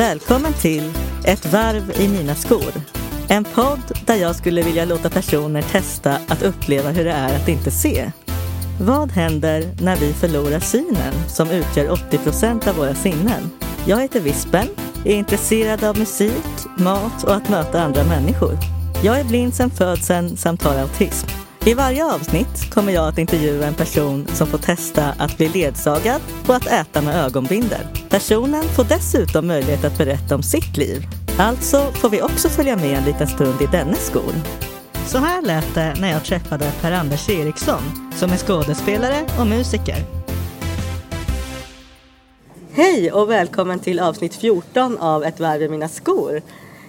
Välkommen till Ett varv i mina skor. En podd där jag skulle vilja låta personer testa att uppleva hur det är att inte se. Vad händer när vi förlorar synen som utgör 80 procent av våra sinnen? Jag heter Vispen, är intresserad av musik, mat och att möta andra människor. Jag är blind sedan födseln samt har autism. I varje avsnitt kommer jag att intervjua en person som får testa att bli ledsagad och att äta med ögonbindel. Personen får dessutom möjlighet att berätta om sitt liv. Alltså får vi också följa med en liten stund i dennes skor. Så här lät det när jag träffade Per-Anders Eriksson som är skådespelare och musiker. Hej och välkommen till avsnitt 14 av Ett varv i mina skor.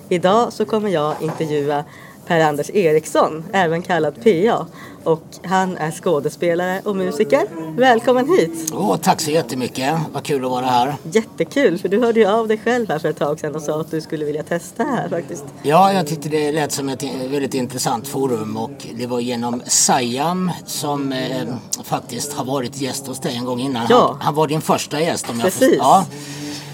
Idag så kommer jag intervjua Per-Anders Eriksson, även kallad PA. Och han är skådespelare och musiker. Välkommen hit! Åh, tack så jättemycket. Vad kul att vara här. Jättekul, för du hörde ju av dig själv här för ett tag sedan och sa att du skulle vilja testa här faktiskt. Ja, jag tyckte det lät som ett väldigt intressant forum och det var genom Sayam som eh, faktiskt har varit gäst hos dig en gång innan. Ja. Han, han var din första gäst om jag Precis. förstår. Ja.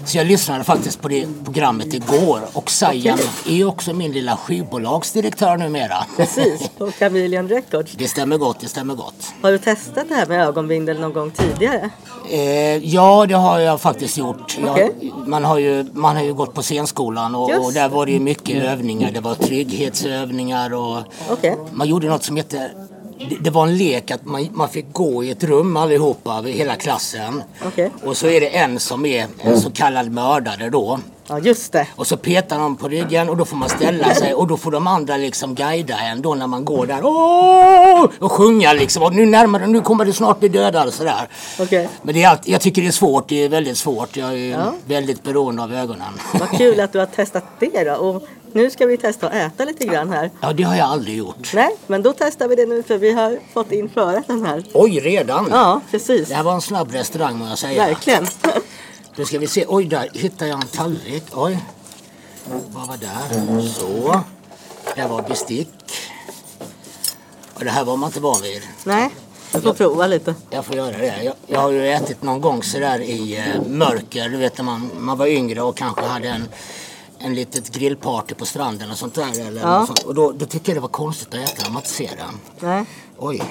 Så jag lyssnade faktiskt på det programmet igår och Sayam är ju också min lilla skivbolagsdirektör numera. Precis, på Chameleon Records. Det stämmer gott, det stämmer gott. Har du testat det här med ögonbindel någon gång tidigare? Eh, ja, det har jag faktiskt gjort. Jag, Okej. man, har ju, man har ju gått på scenskolan och, och där var det ju mycket övningar. Det var trygghetsövningar och Okej. man gjorde något som hette det, det var en lek att man, man fick gå i ett rum allihopa, hela klassen. Okej. Och så är det en som är en så kallad mördare då. Ja, just det. Och så petar de på ryggen och då får man ställa sig och då får de andra liksom guida en då när man går där. Åh! Och sjunga liksom. Och nu närmare, nu kommer det snart bli dödad och sådär. Okej. Men det är allt, jag tycker det är svårt, det är väldigt svårt. Jag är Ja. väldigt beroende av ögonen. Vad kul att du har testat det då. Och nu ska vi testa att äta lite grann här. Ja, det har jag aldrig gjort. Nej, men då testar vi det nu för vi har fått in förrätten här. Oj, redan? Ja, precis. Det här var en snabb restaurang må jag säga. Verkligen. Då ska vi se. Oj, där hittade jag en tallrik. Oj. Vad var där? Så. Där var bestick. Och det här var man inte van vid. Nej, jag får prova lite. Jag får göra det. Jag, jag har ju ätit någon gång sådär i eh, mörker. Du vet när man, man var yngre och kanske hade en, en litet grillparty på stranden och sånt där. Eller Ja. sånt. Och då, då tycker jag det var konstigt att äta när man inte ser den. Nej, Oj.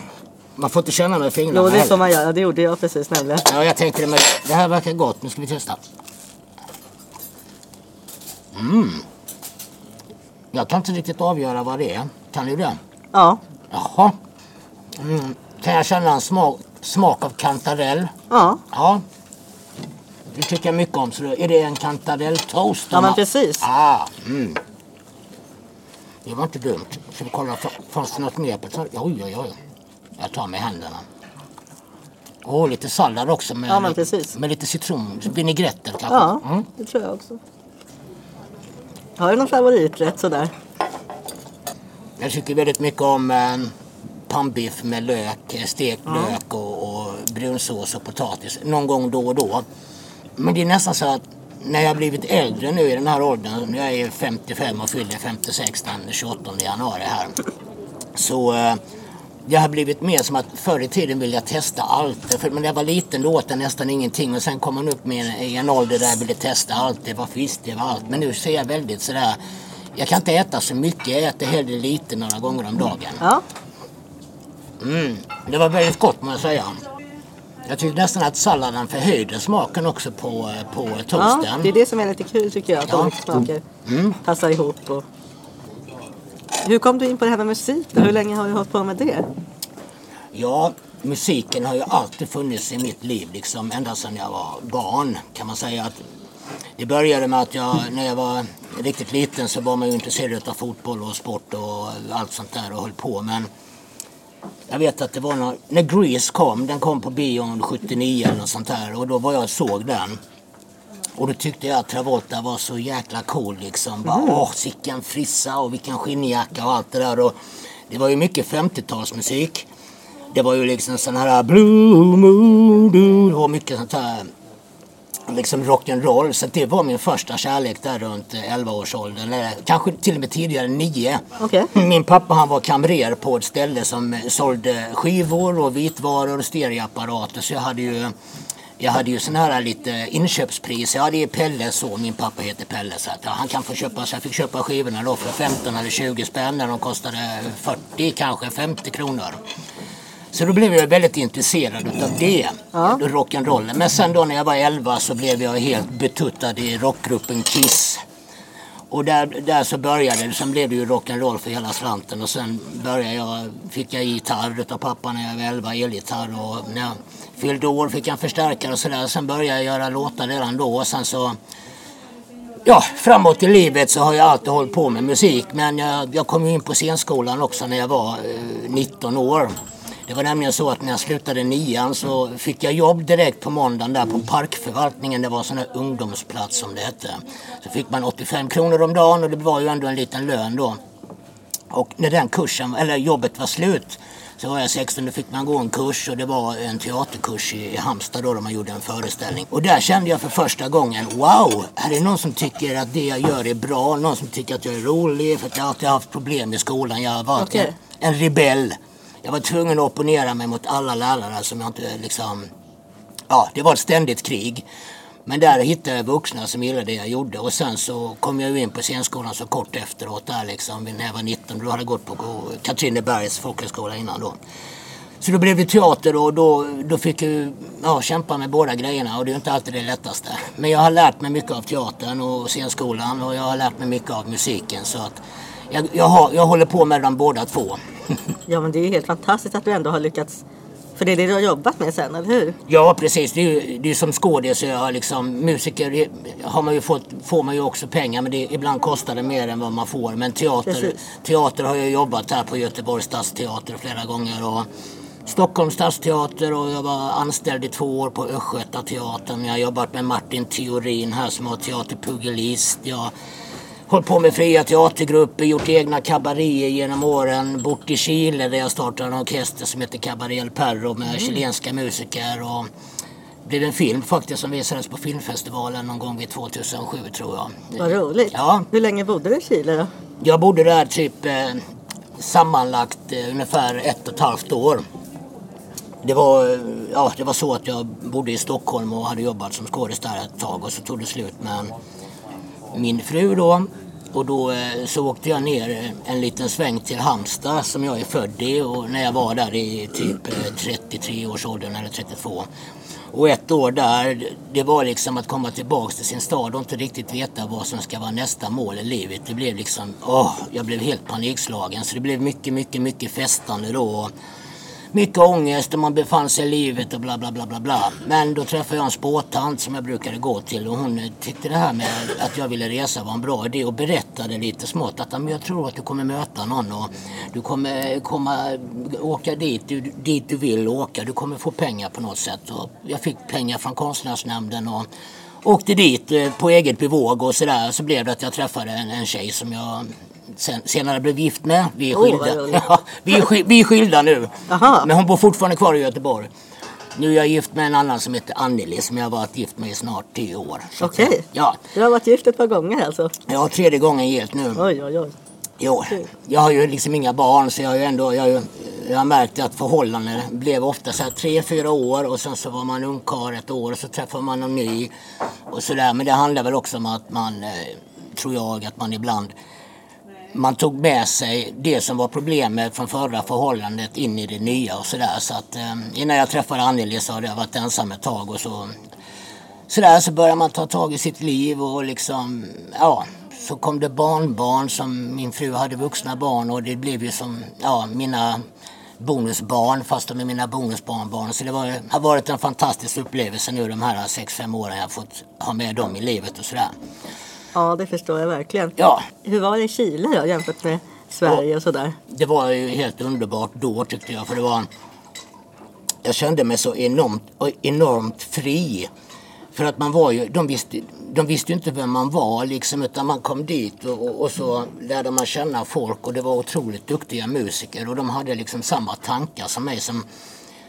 Man får inte känna med fingrarna jo det är så man gör. Ja, Det gjorde jag precis nämligen. Ja, jag tänkte det, men det här verkar gott. Nu ska vi testa. Mm. Jag kan inte riktigt avgöra vad det är. Kan du det? Ja, Jaha. Mm. Kan jag känna en smak, smak av kantarell? ja, Ja. Det tycker jag mycket om. Så är det en kantarelltoast? ja men precis. Ah, mm. Det var inte dumt. Ska vi kolla, fanns det något mer på Oj, oj, oj. Jag tar med händerna. Åh, lite sallad också med, Ja, precis. med lite citron. Vinägretter kanske. Ja, Mm. det tror jag också. Har du någon favoriträtt sådär? Jag tycker väldigt mycket om eh, pannbiff med lök, stekt lök och, och brunsås och potatis. Någon gång då och då. Men det är nästan så att när jag blivit äldre nu i den här åldern, jag är 55 och fyller 56 den 28 januari här. Så eh, jag har blivit mer som att förr i tiden ville jag testa allt. För när jag var liten då åt jag nästan ingenting och sen kom man upp med en, i en ålder där jag ville testa allt. Det var fisk, det var allt. Men nu ser jag väldigt sådär jag kan inte äta så mycket, jag äter hellre lite några gånger om dagen. Ja, Mm, det var väldigt gott må jag säga. Jag tyckte nästan att salladen förhöjde smaken också på, eh, på ja, toasten. det är det som är lite kul tycker jag. Att Ja. olika smaker Mm. passar ihop. Och... Hur kom du in på det här med musik då? Hur länge har du hållit på med det? Ja, musiken har ju alltid funnits i mitt liv, liksom ända sedan jag var barn kan man säga. att Det började med att jag, när jag var riktigt liten så var man ju intresserad av fotboll och sport och allt sånt där och höll på. Men jag vet att det var någon, när Grease kom, den kom på bion 79 eller något sånt där och då var jag och såg den. Och då tyckte jag att Travolta var så jäkla cool liksom. Bara, Åh, vilken frissa och vilken skinnjacka och allt det där. Och det var ju mycket 50-talsmusik. Det var ju liksom sån här Blue Moon, du, och mycket sånt här liksom rock'n'roll. Så det var min första kärlek där runt 11-årsåldern. Eller kanske till och med tidigare 9. Okej. Min pappa han var kamrer på ett ställe som sålde skivor och vitvaror och stereoapparater. Så jag hade ju jag hade ju sådana här lite inköpspris. Jag hade ju Pelle så, min pappa heter Pelle. Så att, ja, han kan få köpa, så jag fick köpa skivorna då för 15 eller 20 spänn när de kostade 40, kanske 50 kronor. Så då blev jag väldigt intresserad utav det, Ja. rock'n'rollen. Men sen då när jag var 11 så blev jag helt betuttad i rockgruppen Kiss. Och där, där så började det. Sen blev det ju rock'n'roll för hela slanten. Och sen började jag, fick jag gitarr utav pappa när jag var 11, elgitarr. Och när jag fyllde år fick jag en förstärkare och sådär. Sen började jag göra låtar redan då. Och sen så Ja, framåt i livet så har jag alltid hållit på med musik. Men jag, jag kom in på scenskolan också när jag var eh, 19 år. Det var nämligen så att när jag slutade nian så fick jag jobb direkt på måndagen där på parkförvaltningen. Det var en sån här ungdomsplats som det hette. Så fick man 85 kronor om dagen och det var ju ändå en liten lön då. Och när den kursen, eller jobbet var slut så var jag 16, då fick man gå en kurs och det var en teaterkurs i Halmstad då, där man gjorde en föreställning. Och där kände jag för första gången, wow, här är någon som tycker att det jag gör är bra, någon som tycker att jag är rolig, för att jag har alltid haft problem i skolan. Jag har varit Okej. en, en rebell. Jag var tvungen att opponera mig mot alla lärare som jag inte liksom... Ja, det var ett ständigt krig. Men där hittade jag vuxna som gillade det jag gjorde och sen så kom jag ju in på scenskolan så kort efteråt där liksom när jag var 19. Då hade jag gått på Katrinebergs folkhögskola innan då. Så då blev det teater och då, då fick jag ja, kämpa med båda grejerna och det är ju inte alltid det lättaste. Men jag har lärt mig mycket av teatern och scenskolan och jag har lärt mig mycket av musiken så att jag, jag, har, jag håller på med dem båda två. Ja men det är ju helt fantastiskt att du ändå har lyckats. För det är det du har jobbat med sen, eller hur? Ja precis, det är ju, det är som skådis. så jag har liksom, musiker har man ju fått, får man ju också pengar men det, ibland kostar det mer än vad man får. Men teater, Precis. teater har jag jobbat här på Göteborgs stadsteater flera gånger. Och Stockholms stadsteater och jag var anställd i två år på Östgötateatern. Jag har jobbat med Martin Theorin här som har teaterpugilist. Jag hållit på med fria teatergrupper, gjort egna kabaréer genom åren. Bort i Chile där jag startade en orkester som heter Cabaret El Perro med chilenska musiker. Och det blev en film faktiskt som visades på filmfestivalen någon gång vid 2007 tror jag. Vad roligt. Ja. Hur länge bodde du i Chile då? Jag bodde där typ eh, sammanlagt eh, ungefär ett och ett halvt år. Det var, eh, ja, det var så att jag bodde i Stockholm och hade jobbat som skådis där ett tag och så tog det slut med en, min fru då. Och då eh, så åkte jag ner eh, en liten sväng till Halmstad som jag är född i och när jag var där i typ eh, 33 års åldern eller 32. Och ett år där, det var liksom att komma tillbaks till sin stad och inte riktigt veta vad som ska vara nästa mål i livet. Det blev liksom, åh, jag blev helt panikslagen. Så det blev mycket, mycket, mycket festande då. Mycket ångest och man befann sig i livet och bla bla bla bla bla. Men då träffade jag en spåtant som jag brukade gå till och hon tyckte det här med att jag ville resa var en bra idé och berättade lite smått att jag tror att du kommer möta någon och du kommer komma, åka dit du, dit du vill åka. Du kommer få pengar på något sätt. Och jag fick pengar från konstnärsnämnden och åkte dit eh, på eget bevåg och sådär. Så blev det att jag träffade en, en tjej som jag sen, senare blev gift med. Vi är skilda. Ja, vi, är, ski- vi är skilda nu. Aha. Men hon bor fortfarande kvar i Göteborg. Nu är jag gift med en annan som heter Anneli som jag har varit gift med i snart tio år. Okej. Ja, Du har varit gift ett par gånger alltså? har tredje gången gilt nu. Oj, oj, oj. Jo, jag har ju liksom inga barn så jag har ju ändå, jag har, ju, jag har märkt att förhållanden blev ofta så här tre, fyra år och sen så var man ungkarl ett år och så träffar man någon ny och sådär. Men det handlar väl också om att man, eh, tror jag, att man ibland man tog med sig det som var problemet från förra förhållandet in i det nya och sådär. Så att eh, innan jag träffade Anneli så hade jag varit ensam ett tag och så sådär så börjar man ta tag i sitt liv och liksom, ja, så kom det barnbarn som min fru hade vuxna barn och det blev ju som, ja, mina bonusbarn fast de är mina bonusbarnbarn. Så det var, har varit en fantastisk upplevelse nu de här sex fem åren jag har fått ha med dem i livet och sådär. Ja, det förstår jag verkligen. Ja, Hur var det i Chile då jämfört med Sverige och sådär? det var ju helt underbart då tyckte jag för det var jag kände mig så enormt, enormt fri. För att man var ju, de visste, de visste inte vem man var liksom utan man kom dit och, och, så lärde man känna folk och det var otroligt duktiga musiker och de hade liksom samma tankar som mig som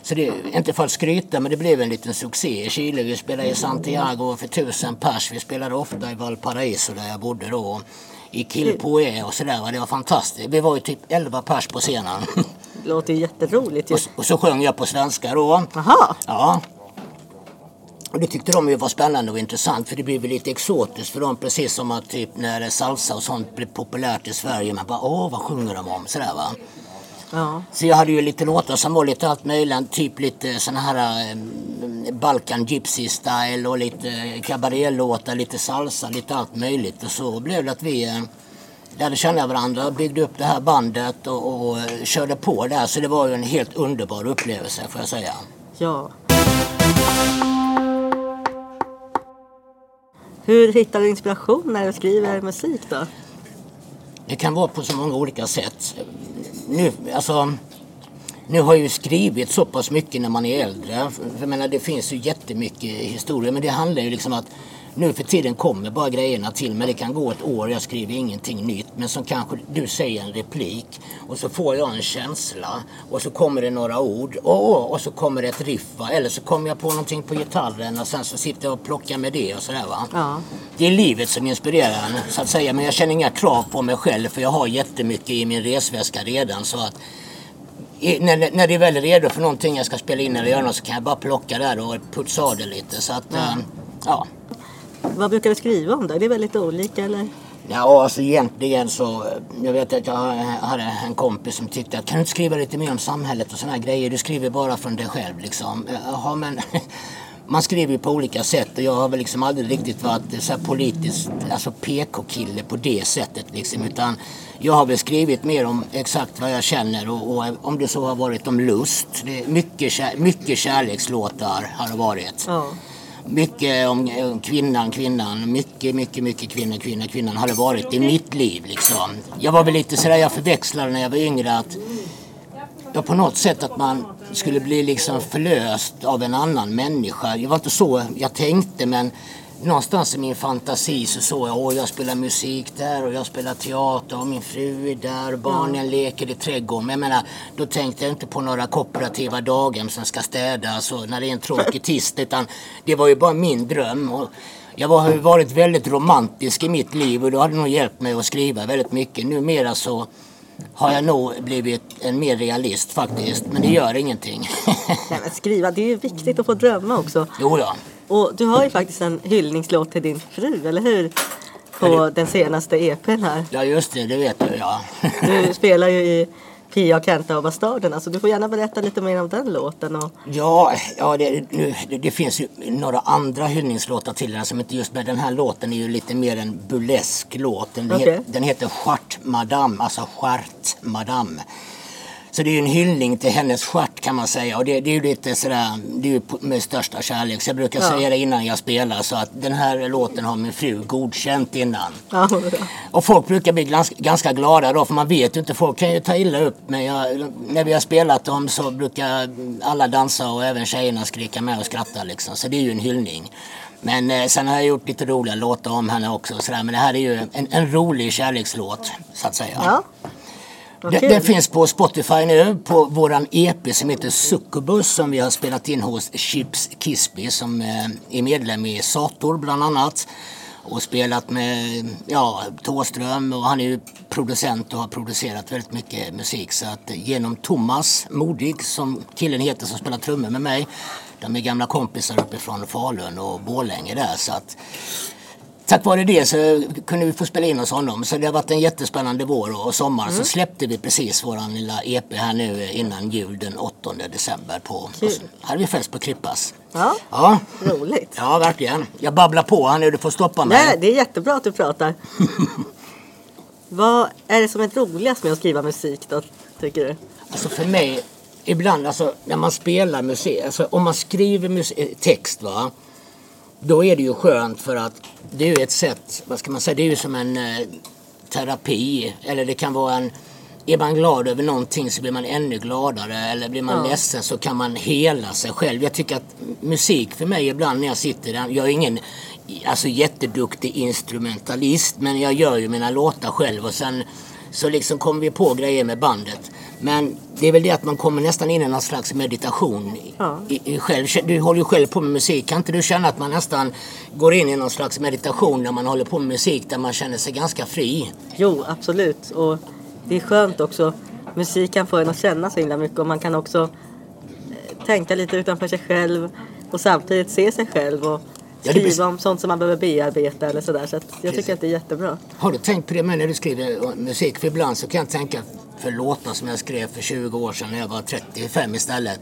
så det, inte för att skryta men det blev en liten succé i Chile. Vi spelade i Santiago för tusen pers. Vi spelade ofta i Valparaiso där jag bodde då. I Quilpué och sådär. Det var fantastiskt. Vi var ju typ 11 pers på scenen. Det låter jätteroligt ju. Och, så- och så sjöng jag på svenska då. Aha, Ja. Och det tyckte de ju var spännande och intressant för det blev lite exotiskt för dem precis som att typ när salsa och sånt blev populärt i Sverige. Man bara åh vad sjunger de om? Sådär va. Ja. Så jag hade ju lite låtar som var lite allt möjligt. Typ lite såna här eh, Balkan Gypsy style och lite cabaretlåtar, lite salsa, lite allt möjligt. Och så blev det att vi eh, lärde känna varandra, byggde upp det här bandet och, och eh, körde på där. Så det var ju en helt underbar upplevelse får jag säga. Ja. Hur hittar du inspiration när du skriver musik då? Det kan vara på så många olika sätt. Nu, alltså, nu har jag ju skrivit så pass mycket när man är äldre. För Jag menar, det finns ju jättemycket historia men det handlar ju liksom att nu för tiden kommer bara grejerna till men det kan gå ett år jag skriver ingenting nytt men som kanske du säger en replik och så får jag en känsla och så kommer det några ord och, och så kommer det ett riff va? eller så kommer jag på någonting på gitarren och sen så sitter jag och plockar med det och sådär va. Ja. Det är livet som inspirerar en så att säga men jag känner inga krav på mig själv för jag har jättemycket i min resväska redan så att i, när, när det är väl redo för någonting jag ska spela in eller göra något så kan jag bara plocka där och putsa av det lite så att ja. ja. Vad brukar du skriva om då? Det är väldigt olika eller? Ja, alltså egentligen så, jag vet att jag hade en kompis som tyckte att kan du inte skriva lite mer om samhället och sådana här grejer? Du skriver bara från dig själv liksom. Jaha, men man skriver ju på olika sätt och jag har väl liksom aldrig riktigt varit så här politiskt, alltså PK-kille på det sättet liksom. Utan jag har väl skrivit mer om exakt vad jag känner och, och om det så har varit om lust. Det är mycket, kär, mycket kärlekslåtar har det varit. Ja. Mycket om om kvinnan, kvinnan. Mycket, mycket, mycket kvinna, kvinna, kvinnan har det varit i mitt liv liksom. Jag var väl lite sådär, jag förväxlade när jag var yngre att ja, på något sätt att man skulle bli liksom förlöst av en annan människa. Det var inte så jag tänkte men någonstans i min fantasi så såg jag åh jag spelar musik där och jag spelar teater och min fru är där och barnen leker i trädgården. Men jag menar, då tänkte jag inte på några kooperativa daghem som ska städas och när det är en tråkig tisdag utan det var ju bara min dröm. Och jag har varit väldigt romantisk i mitt liv och det hade nog hjälpt mig att skriva väldigt mycket. Numera så har jag nog blivit en mer realist faktiskt. Men det gör ingenting. Nej, men skriva, det är ju viktigt att få drömma också. jo då. Och du har ju faktiskt en hyllningslåt till din fru, eller hur? På den senaste EPn här. Ja just det, det vet du ja. Du spelar ju i Pia och Kenta och Bastarderna så du får gärna berätta lite mer om den låten. Och... Ja, ja det, nu, det, det finns ju några andra hyllningslåtar till den som inte just med den här låten är ju lite mer en burlesk låt. Den, Okej. het, den heter Stjärt Madame, alltså Stjärt Madame. Så det är ju en hyllning till hennes stjärt kan man säga och det, det är ju lite sådär, det är ju med största kärlek. Så jag brukar Ja. säga det innan jag spelar så att den här låten har min fru godkänt innan. Ja, Och folk brukar bli ganska, ganska glada då för man vet ju inte, folk kan ju ta illa upp men jag, när vi har spelat dem så brukar alla dansa och även tjejerna skrika med och skratta liksom. Så det är ju en hyllning. Men eh, sen har jag gjort lite roliga låtar om henne också sådär. Men det här är ju en, en rolig kärlekslåt så att säga. ja. Vad Den, finns på Spotify nu på våran EP som heter Succubus som vi har spelat in hos Chips Kisby som eh, är medlem i Sator bland annat. Och spelat med ja, Thåström och han är ju producent och har producerat väldigt mycket musik. Så att eh, genom Thomas Modig som killen heter som spelar trummor med mig. De är gamla kompisar uppifrån Falun och Borlänge där. Så att Tack vare det så kunde vi få spela in hos honom. Så det har varit en jättespännande vår och sommar. Så släppte vi precis våran lilla EP här nu innan jul den 8 december. På, Kul. och så hade vi fest på Krippas. Ja, Ja, roligt. ja verkligen. Jag babblar på här nu, du får stoppa mig. Nej, det är jättebra att du pratar. Vad är det som är roligast med att skriva musik då, tycker du? Alltså för mig, ibland alltså när man spelar musik, alltså om man skriver musik, text va. Då är det ju skönt för att det är ju ett sätt, vad ska man säga, det är ju som en eh, terapi. Eller det kan vara en, är man glad över någonting så blir man ännu gladare. Eller blir man Ja. ledsen så kan man hela sig själv. Jag tycker att musik för mig ibland när jag sitter där, jag är ingen alltså, jätteduktig instrumentalist men jag gör ju mina låtar själv och sen så liksom kommer vi på grejer med bandet. Men det är väl det att man kommer nästan in i någon slags meditation. Ja. I, i själv, du håller ju själv på med musik. Kan inte du känna att man nästan går in i någon slags meditation när man håller på med musik där man känner sig ganska fri? Jo, absolut. Och det är skönt också. Musik kan få en att känna så himla mycket och man kan också eh, tänka lite utanför sig själv. och samtidigt se sig själv och skriva om sånt som man behöver bearbeta eller sådär. Så att jag tycker att det är jättebra. Har du tänkt på det med när du skriver musik? För ibland så kan jag tänka för låtar som jag skrev för 20 år sedan när jag var 35 istället.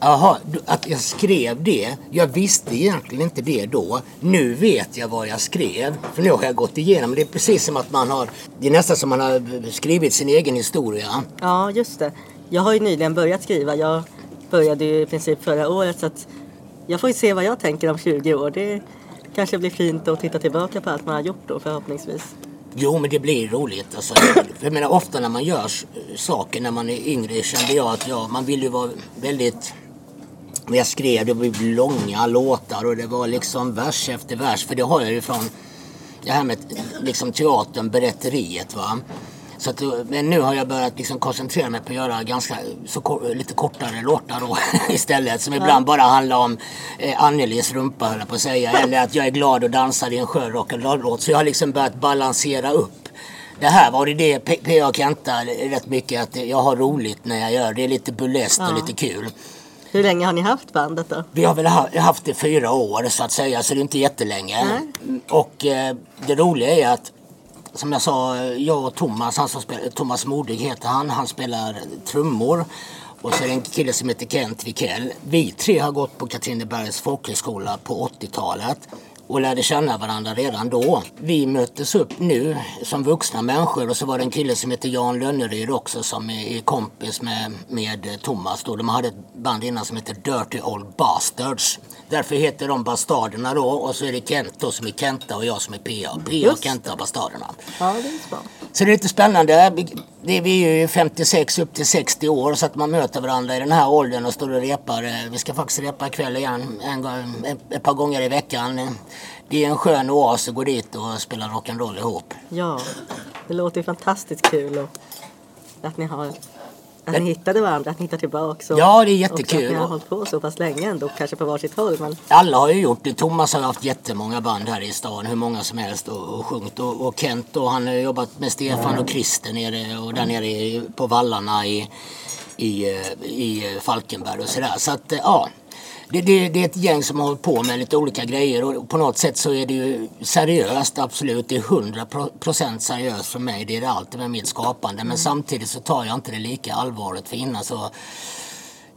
Jaha, att jag skrev det. Jag visste egentligen inte det då. Nu vet jag vad jag skrev. För nu har jag gått igenom. Det är precis som att man har... Det är nästan som man har skrivit sin egen historia. Ja, just det. Jag har ju nyligen börjat skriva. Jag började ju i princip förra året så att jag får ju se vad jag tänker om 20 år. Det kanske blir fint att titta tillbaka på allt man har gjort då förhoppningsvis. Jo, men det blir roligt. Alltså, jag menar, ofta när man gör saker när man är yngre kände jag att ja, man vill ju vara väldigt... Jag skrev, det var långa låtar och det var liksom vers efter vers. För det har jag ju från det här med liksom teatern, berätteriet. Va? Så att, men nu har jag börjat liksom koncentrera mig på att göra ganska, så, ko- lite kortare låtar då, istället. Som ibland bara handlar om eh, Annelies rumpa höll jag på att säga. Eller att jag är glad och dansar i en skön rock'n'roll-låt. Så jag har liksom börjat balansera upp. Det här var det det P.A. Kenta rätt mycket att jag har roligt när jag gör det. är lite burleskt och Ja. lite kul. Hur länge har ni haft bandet då? Vi har väl ha- haft det fyra år så att säga, så det är inte jättelänge. Nej. Och eh, det roliga är att, som jag sa, jag och Thomas, han som spelar, Thomas Modig heter han, han spelar trummor. Och så är det en kille som heter Kent Wikell. Vi tre har gått på Katrinebergs folkhögskola på 80-talet och lärde känna varandra redan då. Vi möttes upp nu som vuxna människor och så var det en kille som heter Jan Lönneryd också som är kompis med, med Thomas. Då. De hade ett band innan som heter Dirty Old Bastards. Därför heter de Bastarderna då och så är det Kent då som är Kenta och jag som är PA. PA Just. Kenta Bastarderna. Ja, det är bra. Så det är lite spännande. Det, vi är ju 56 upp till 60 år så att man möter varandra i den här åldern och står och repar. Vi ska faktiskt repa ikväll igen en, gång- ett, par gånger i veckan. Det är en skön oas att gå dit och spela rock'n'roll ihop. Ja, det låter ju fantastiskt kul och att ni har att ni hittade varandra, att ni hittar tillbaka. Och, Ja, det är Och att jättekul. ni har hållit på så pass länge ändå, kanske på varsitt håll. Men Alla har ju gjort det. Thomas har haft jättemånga band här i stan, hur många som helst och, och sjungit. Och, och Kent då, han har jobbat med Stefan och Christer nere och där nere på vallarna i, i, eh, i Falkenberg och sådär. Så att eh, ja, det, det, det är ett gäng som har hållit på med lite olika grejer och på något sätt så är det ju seriöst, absolut. Det är 100% seriöst för mig. Det är det alltid med mitt skapande. Men samtidigt så tar jag inte det lika allvarligt för innan så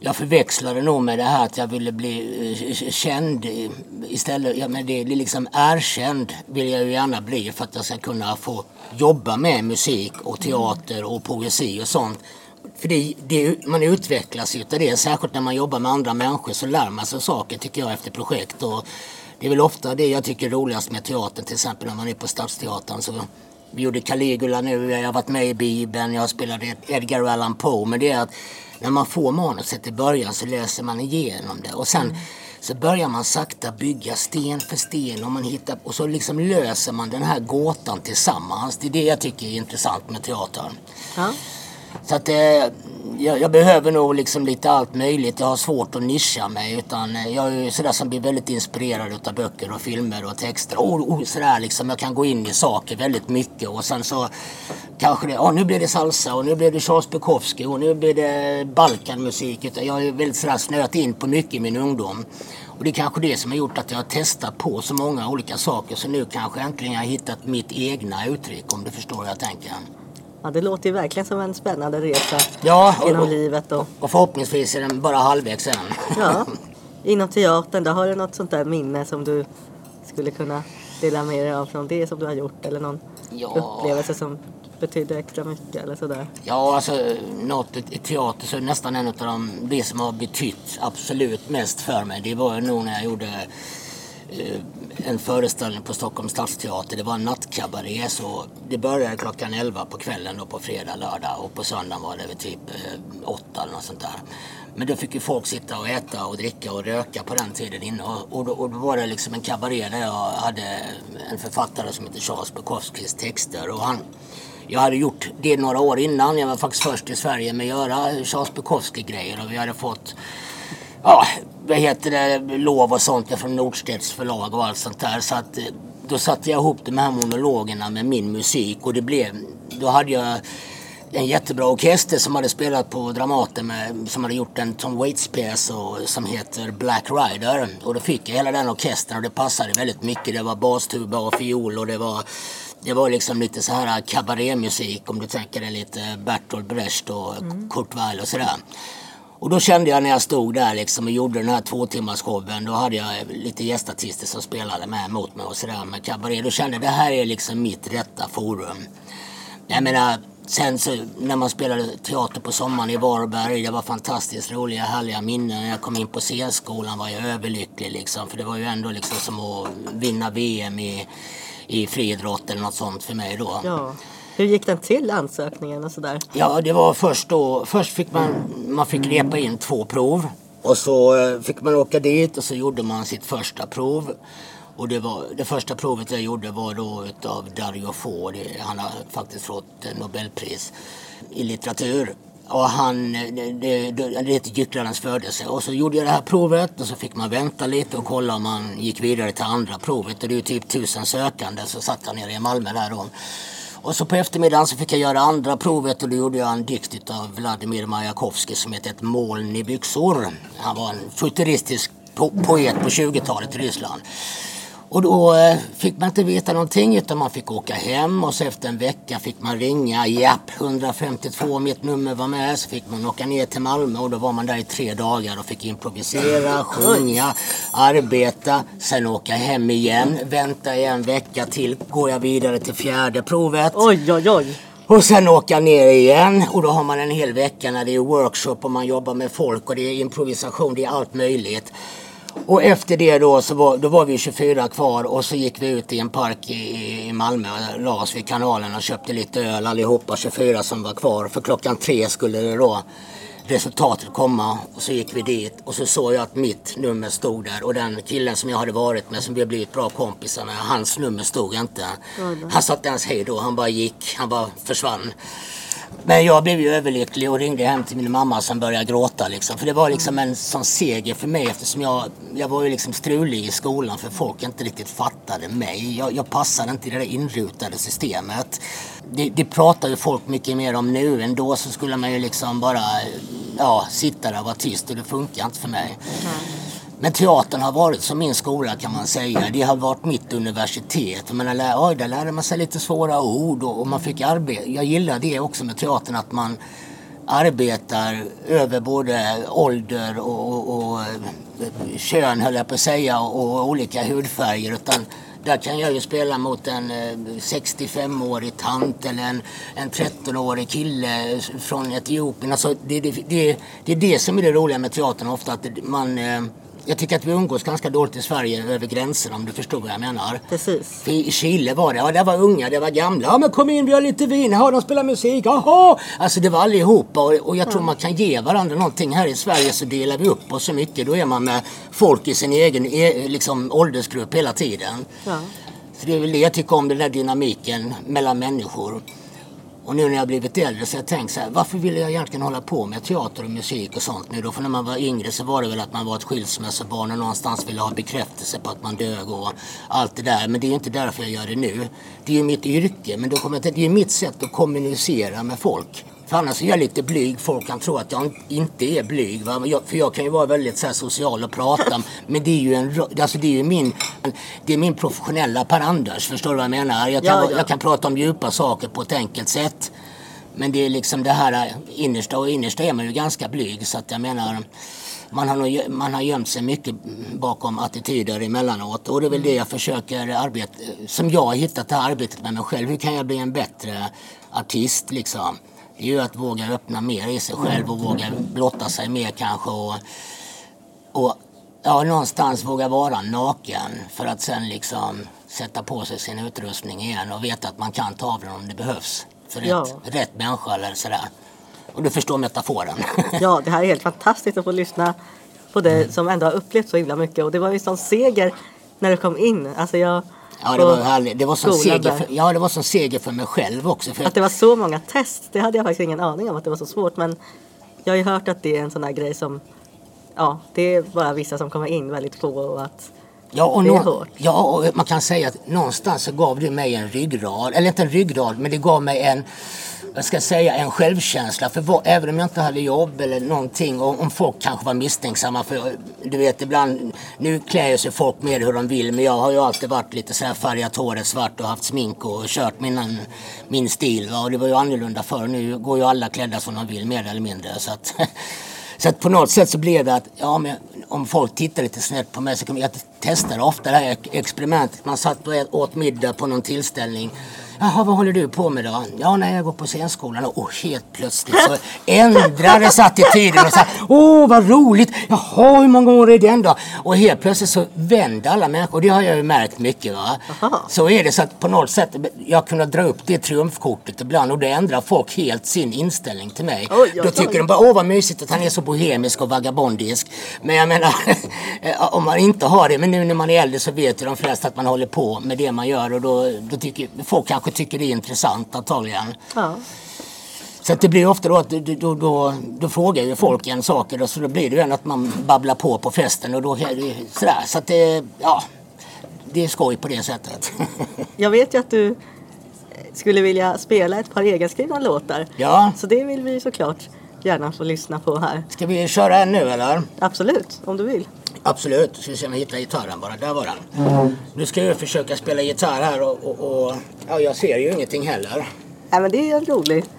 jag förväxlade nog med det här att jag ville bli eh, känd istället. Ja, men det är liksom erkänd vill jag ju gärna bli för att jag ska kunna få jobba med musik och teater och poesi och sånt. För det, det, man utvecklas ju utav det. Särskilt när man jobbar med andra människor så lär man sig saker tycker jag efter projekt. Och det är väl ofta det jag tycker är roligast med teatern. Till exempel när man är på Stadsteatern. Så vi gjorde Caligula nu, jag har varit med i Bibeln, jag spelade Edgar Allan Poe. Men det är att när man får manuset i början så läser man igenom det. Och sen så börjar man sakta bygga sten för sten och, man hittar, och så liksom löser man den här gåtan tillsammans. Det är det jag tycker är intressant med teatern. ja, så att eh, jag, jag behöver nog liksom lite allt möjligt. Jag har svårt att nischa mig. Utan eh, jag är ju sådär som blir väldigt inspirerad utav böcker och filmer och texter. Och, och sådär liksom. Jag kan gå in i saker väldigt mycket. Och sen så kanske det, oh, nu blir det salsa och nu blir det Charles Bukowski och nu blir det Balkanmusik. Utan jag är väldigt sådär snöat in på mycket i min ungdom. Och det är kanske det som har gjort att jag har testat på så många olika saker. Så nu kanske äntligen jag har hittat mitt egna uttryck om du förstår vad jag tänker ja, det låter ju verkligen som en spännande resa Ja, och- genom livet. Och, Och förhoppningsvis är den bara halvvägs än. ja, inom teatern, då har du något sånt där minne som du skulle kunna dela med dig av från det som du har gjort? Eller någon Ja. upplevelse som betyder extra mycket eller sådär? Ja, alltså något i teater så nästan en av de, det som har betytt absolut mest för mig. Det var nog när jag gjorde eh, en föreställning på Stockholms stadsteater. Det var en nattkabaré så det började klockan 11 på kvällen då på fredag, lördag och på söndagen var det väl typ eh, 8 eller något sånt där. Men då fick ju folk sitta och äta och dricka och röka på den tiden inne. Och, och, då, och då var det liksom en kabaré där jag hade en författare som heter Charles Bukowskis texter. Och han, jag hade gjort det några år innan. Jag var faktiskt först i Sverige med att göra Charles Bukowski-grejer. Och vi hade fått ja, vad heter det, lov och sånt från Nordstedts förlag och allt sånt där. Så att eh, då satte jag ihop de här monologerna med min musik och det blev, då hade jag en jättebra orkester som hade spelat på Dramaten med, som hade gjort en Tom Waits-pjäs som heter Black Rider. Och då fick jag hela den orkestern och det passade väldigt mycket. Det var bastuba och fiol och det var det var liksom lite så här kabarémusik om du tänker dig lite Bertolt Brecht och mm. Kurt Weill och sådär. Och då kände jag när jag stod där liksom och gjorde den här två timmars showen, då hade jag lite gästartister som spelade med mot mig och sådär med kabaré. Då kände jag det här är liksom mitt rätta forum. Jag menar, sen så när man spelade teater på sommaren i Varberg, det var fantastiskt roliga, härliga minnen. När jag kom in på scenskolan var jag överlycklig liksom, för det var ju ändå liksom som att vinna VM i, i friidrott eller något sånt för mig då. Ja. Hur gick den till ansökningen och sådär? Ja, det var först då. Först fick man, man fick repa in två prov. Och så eh, fick man åka dit och så gjorde man sitt första prov. Och det, var, det första provet jag gjorde var då utav Dario Fo. Han har faktiskt fått Nobelpris i litteratur. Och han, det, det, det heter Gycklarens födelse. Och så gjorde jag det här provet och så fick man vänta lite och kolla om man gick vidare till andra provet. Och det är ju typ tusen sökande. Så satt jag nere i Malmö där då. Och så på eftermiddagen så fick jag göra andra provet och då gjorde jag en dikt av Vladimir Majakovskij som heter Ett moln i byxor. Han var en futuristisk po poet på 20-talet i Ryssland. Och då eh, fick man inte veta någonting utan man fick åka hem och så efter en vecka fick man ringa. Japp, 152, mitt nummer var med. Så fick man åka ner till Malmö och då var man där i tre dagar och fick improvisera, sjunga, arbeta, sen åka hem igen, vänta i en vecka till, går jag vidare till fjärde provet. Oj, oj, oj. Och sen åka ner igen och då har man en hel vecka när det är workshop och man jobbar med folk och det är improvisation, det är allt möjligt. Och efter det då så var, då var vi 24 kvar och så gick vi ut i en park i, i Malmö och la oss vid kanalen och köpte lite öl allihopa 24 som var kvar. För klockan tre skulle det då resultatet komma och så gick vi dit och så såg jag att mitt nummer stod där och den killen som jag hade varit med som vi blivit bra kompisar med, hans nummer stod inte. Han sa inte ens hej då, han bara gick, han bara försvann. Men jag blev ju överlycklig och ringde hem till min mamma som började gråta liksom. För det var liksom en sån seger för mig eftersom jag, jag var ju liksom strulig i skolan för folk inte riktigt fattade mig. Jag, jag passade inte i det där inrutade systemet. Det, det pratar ju folk mycket mer om nu. än då så skulle man ju liksom bara ja, sitta där och vara tyst och det funkar inte för mig. Mm. Men teatern har varit som min skola kan man säga. Det har varit mitt universitet. Men där, där lärde man sig lite svåra ord och, och man fick arbeta. Jag gillar det också med teatern att man arbetar över både ålder och, och, och eh, kön höll jag på att säga och olika hudfärger. Utan där kan jag ju spela mot en eh, 65-årig tant eller en, en 13-årig kille från Etiopien. Alltså det, det, det, det är det som är det roliga med teatern ofta. Att man eh, jag tycker att vi umgås ganska dåligt i Sverige över gränserna om du förstår vad jag menar. Precis. För I Chile var det, ja det var unga, det var gamla. Ja men kom in, vi har lite vin, ja de spelar musik, jaha! Alltså det var allihopa och, och jag tror man kan ge varandra någonting. Här i Sverige så delar vi upp oss så mycket. Då är man med folk i sin egen e, liksom, åldersgrupp hela tiden. Ja. Så det är väl det jag tycker om, den där dynamiken mellan människor. Och nu när jag blivit äldre så har jag tänkt så här, varför ville jag egentligen hålla på med teater och musik och sånt nu då? För när man var yngre så var det väl att man var ett skilsmässobarn och någonstans ville ha bekräftelse på att man dög och allt det där. Men det är ju inte därför jag gör det nu. Det är ju mitt yrke, men då kommer jag till, det är ju mitt sätt att kommunicera med folk. För annars är jag lite blyg. Folk kan tro att jag inte är blyg. Jag, för jag kan ju vara väldigt så social och prata. Men det är ju, en, alltså, det är ju min, det är min professionella Per-Anders. Förstår du vad jag menar? Jag kan, ja, ja. jag kan prata om djupa saker på ett enkelt sätt. Men det är liksom det här innersta och innersta är man ju ganska blyg. Så att jag menar man har, nog, man har gömt sig mycket bakom attityder emellanåt. Och det är väl det jag försöker arbeta, som jag har hittat det här arbetet med mig själv. Hur kan jag bli en bättre artist liksom? Det är ju att våga öppna mer i sig själv och våga blotta sig mer kanske. Och, och ja, någonstans våga vara naken för att sen liksom sätta på sig sin utrustning igen och veta att man kan ta av den om det behövs. För rätt, ja. rätt människa eller sådär. Och du förstår metaforen. ja, det här är helt fantastiskt att få lyssna på dig mm. som ändå har upplevt så himla mycket. Och det var ju en sån seger när du kom in. Alltså jag Ja, det var härligt. Det var som seger för, ja, det var som seger för mig själv också. För att det var så många test, det hade jag faktiskt ingen aning om att det var så svårt. Men jag har ju hört att det är en sån här grej som, ja, det är bara vissa som kommer in, väldigt få och att Ja, och, nå, ja, och man kan säga att någonstans så gav det mig en ryggrad, eller inte en ryggrad, men det gav mig en jag ska säga, en självkänsla. För vad, även om jag inte hade jobb eller någonting och om folk kanske var misstänksamma. För du vet ibland, nu klär sig folk mer hur de vill. Men jag har ju alltid varit lite så här färgat håret svart och haft smink och kört min, min stil. Va? Och det var ju annorlunda förr. Nu går ju alla klädda som de vill mer eller mindre. Så att, så att på något sätt så blev det att ja, men om folk tittar lite snett på mig så kommer jag testa ofta det här experimentet. Man satt och åt middag på någon tillställning Jaha, vad håller du på med då? Ja, när jag går på scenskolan. Och helt plötsligt så ändrades attityden och Åh, vad roligt! Jaha, hur många år är den då? Och helt plötsligt så vände alla människor. Och det har jag ju märkt mycket. Va? Så är det så att på något sätt, jag kunde dra upp det trumfkortet ibland och då ändrar folk helt sin inställning till mig. Oj, då tycker de bara, åh vad mysigt att han är så bohemisk och vagabondisk. Men jag menar, om man inte har det, men nu när man är äldre så vet ju de flesta att man håller på med det man gör och då, då tycker folk kanske tycker det är intressant antagligen. Ja. Så att det blir ofta då att då, då, då, frågar ju folk en sak och så då blir det ju att man babblar på på festen och då är det sådär. Så att det, ja, det är skoj på det sättet. Jag vet ju att du skulle vilja spela ett par egenskrivna låtar. Ja. Så det vill vi såklart gärna få lyssna på här. Ska vi köra en nu eller? Absolut, om du vill. Absolut, ska vi se om jag hittar gitarren bara. Där var den. Mm. Nu ska jag försöka spela gitarr här och, och, och ja, jag ser ju ingenting heller. Ja, men det är roligt.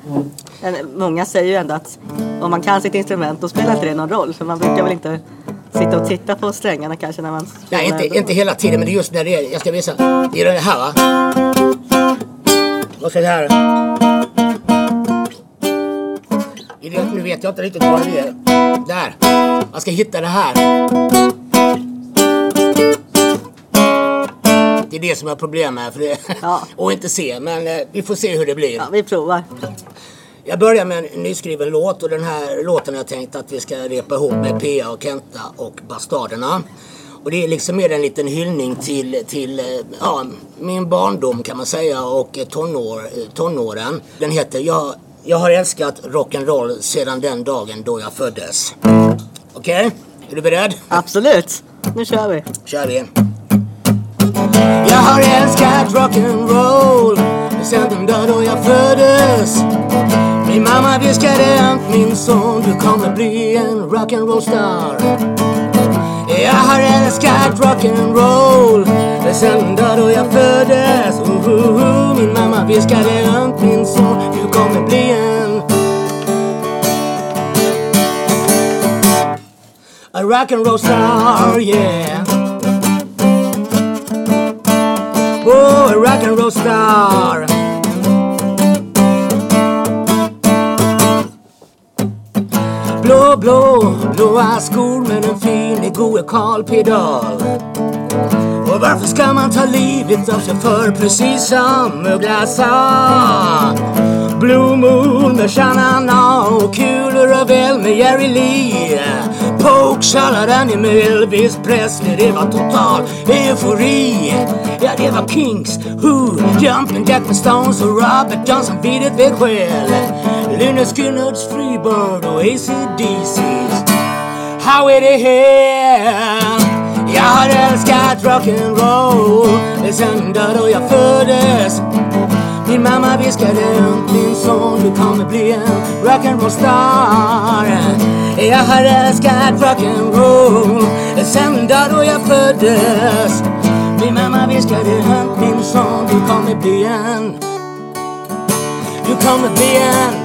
Mm. Många säger ju ändå att om man kan sitt instrument då spelar inte det någon roll. För man brukar väl inte sitta och titta på strängarna kanske när man Nej, inte, inte hela tiden men det är just när det är. Jag ska visa. Det är det här va? Och så det. Nu vet jag inte riktigt vad det är. Där. Man ska hitta det här. Det är det som är problemet. För det, ja. och inte se. Men eh, vi får se hur det blir. Ja, vi provar. Jag börjar med en nyskriven låt och den här låten har jag tänkt att vi ska repa ihop med Pia och Kenta och Bastarderna. Och det är liksom mer en liten hyllning till, till eh, ja, min barndom kan man säga och tonår, tonåren. Den heter Jag, jag har älskat rock'n'roll sedan den dagen då jag föddes. Okej? Okay? Är du beredd? Absolut. Nu kör vi. kör vi. Jag har älskat rock'n'roll sen den dag då jag föddes. Min mamma viskade att min son du kommer bli en rock'n'roll star. Jag har älskat rock'n'roll sen den dag då jag föddes. Uh, uh, uh. Min mamma viskade att min son du kommer bli en a rock'n'roll star, yeah. Oh, a rock'n'roll star. Blå, blå, blåa skor med en fin gode Karl Pedal. Och varför ska man ta livet av sig för precis som Uggla sa? Blue Moon med Shanana och kulor och väl med Jerry Lee. Poke med Elvis Presley, det var total eufori. Ja, det var Kings, Who, Jumpin' Jack med Stones och Robert Johnson vid ett vägskäl. Lynyrd Skynyrd's Freebird och ACDC's How it det här? Jag har älskat rock'n'roll sen då jag föddes. Min mamma viskade min son du kommer bli en rock'n'roll star. Jag har älskat rock'n'roll sen dag då jag föddes. Min mamma viskade min son du kommer bli en Du kommer bli en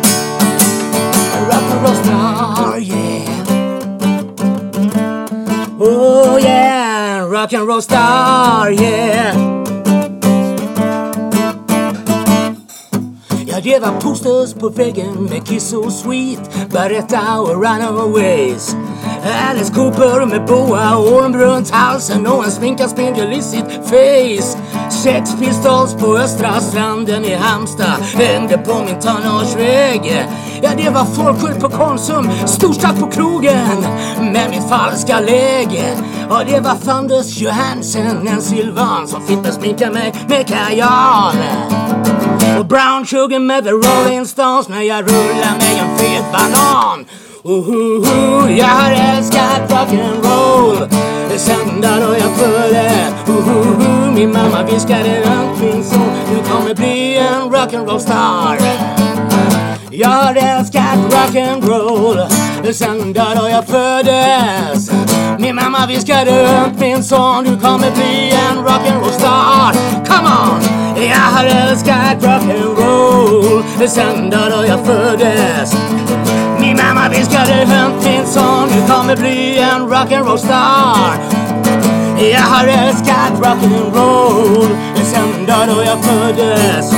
rock'n'roll star yeah. Oh yeah, rock'n'roll star yeah. Det var posters på väggen med Kiss och Sweet, Baretta och Runaways. Alice Cooper med boa och orm runt halsen och en sminkad spindel i sitt face. Sex Pistols på Östra stranden i Halmstad hängde på min tonårsväg. Ja, det var folkskjut på Konsum, storstad på krogen med mitt falska läge. Och det var Thunders Johansen, en Sylvan som fick sminka mig med kajal. Och brown sugar med the Rolling Stones när jag rullar med en fet banan. Uh, uh, uh, jag har älskat rock'n'roll sen dag då jag föddes. Uh, uh, uh, min mamma viskade runt min son, du kommer bli en rock'n'roll star. Jag har älskat rock'n'roll sen då jag föddes. Min mamma viskade runt min son, du kommer bli en rock'n'roll star. Come on! Jag har älskat rock'n'roll sen då jag föddes. Min mamma viskade högt min son, du kommer bli en rock'n'roll star. Jag har älskat rock'n'roll sen den dag då jag föddes.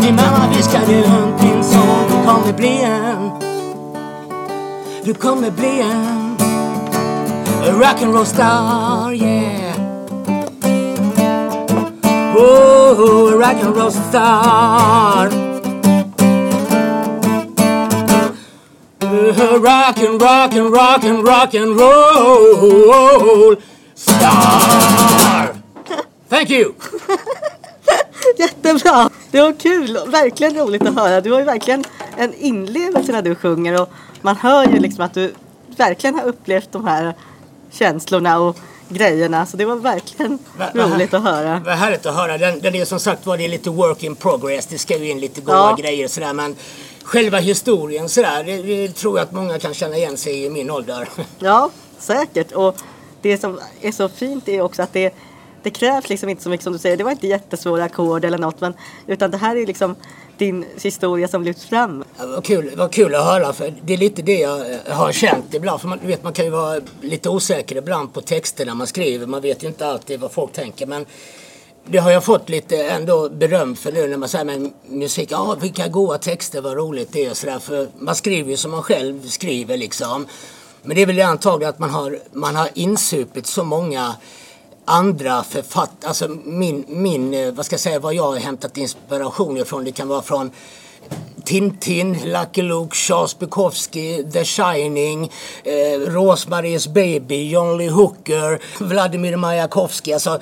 Min mamma viskade högt min son, du kommer bli en du kommer bli en rock'n'roll star, yeah. Oh, oh rock'n'roll star. Rockin', rockin', rockin', rockin' roll star. Thank you. Jättebra! Det var kul verkligen roligt att höra. Du har ju verkligen en inlevelse när du sjunger och man hör ju liksom att du verkligen har upplevt de här känslorna och grejerna. Så det var verkligen Va- va- roligt att höra. Vad härligt att höra. Den, den är som sagt var det är lite work in progress. Det ska ju in lite goda Ja. grejer och sådär. Men själva historien sådär, det, det tror jag att många kan känna igen sig i min ålder. Ja, säkert. Och det som är så fint är också att det, det krävs liksom inte så mycket som du säger. Det var inte jättesvåra ackord eller något. Men, utan det här är liksom din historia som lyfts fram. Ja, vad, kul, vad kul att höra för det är lite det jag eh, har känt ibland. För man, vet, man kan ju vara lite osäker ibland på texterna man skriver. Man vet ju inte alltid vad folk tänker. Men det har jag fått lite ändå beröm för nu när man säger med musik. Ja, vilka goa texter, vad roligt det är och sådär. För man skriver ju som man själv skriver liksom. Men det är väl det antagligen att man har, man har insupit så många andra författare, alltså min, min, eh, vad ska jag säga, vad jag har hämtat inspiration ifrån. Det kan vara från Tintin, Lucky Luke, Charles Bukowski, The Shining, eh, Rosemaries Baby, John Lee Hooker, Vladimir Majakovskij. Alltså,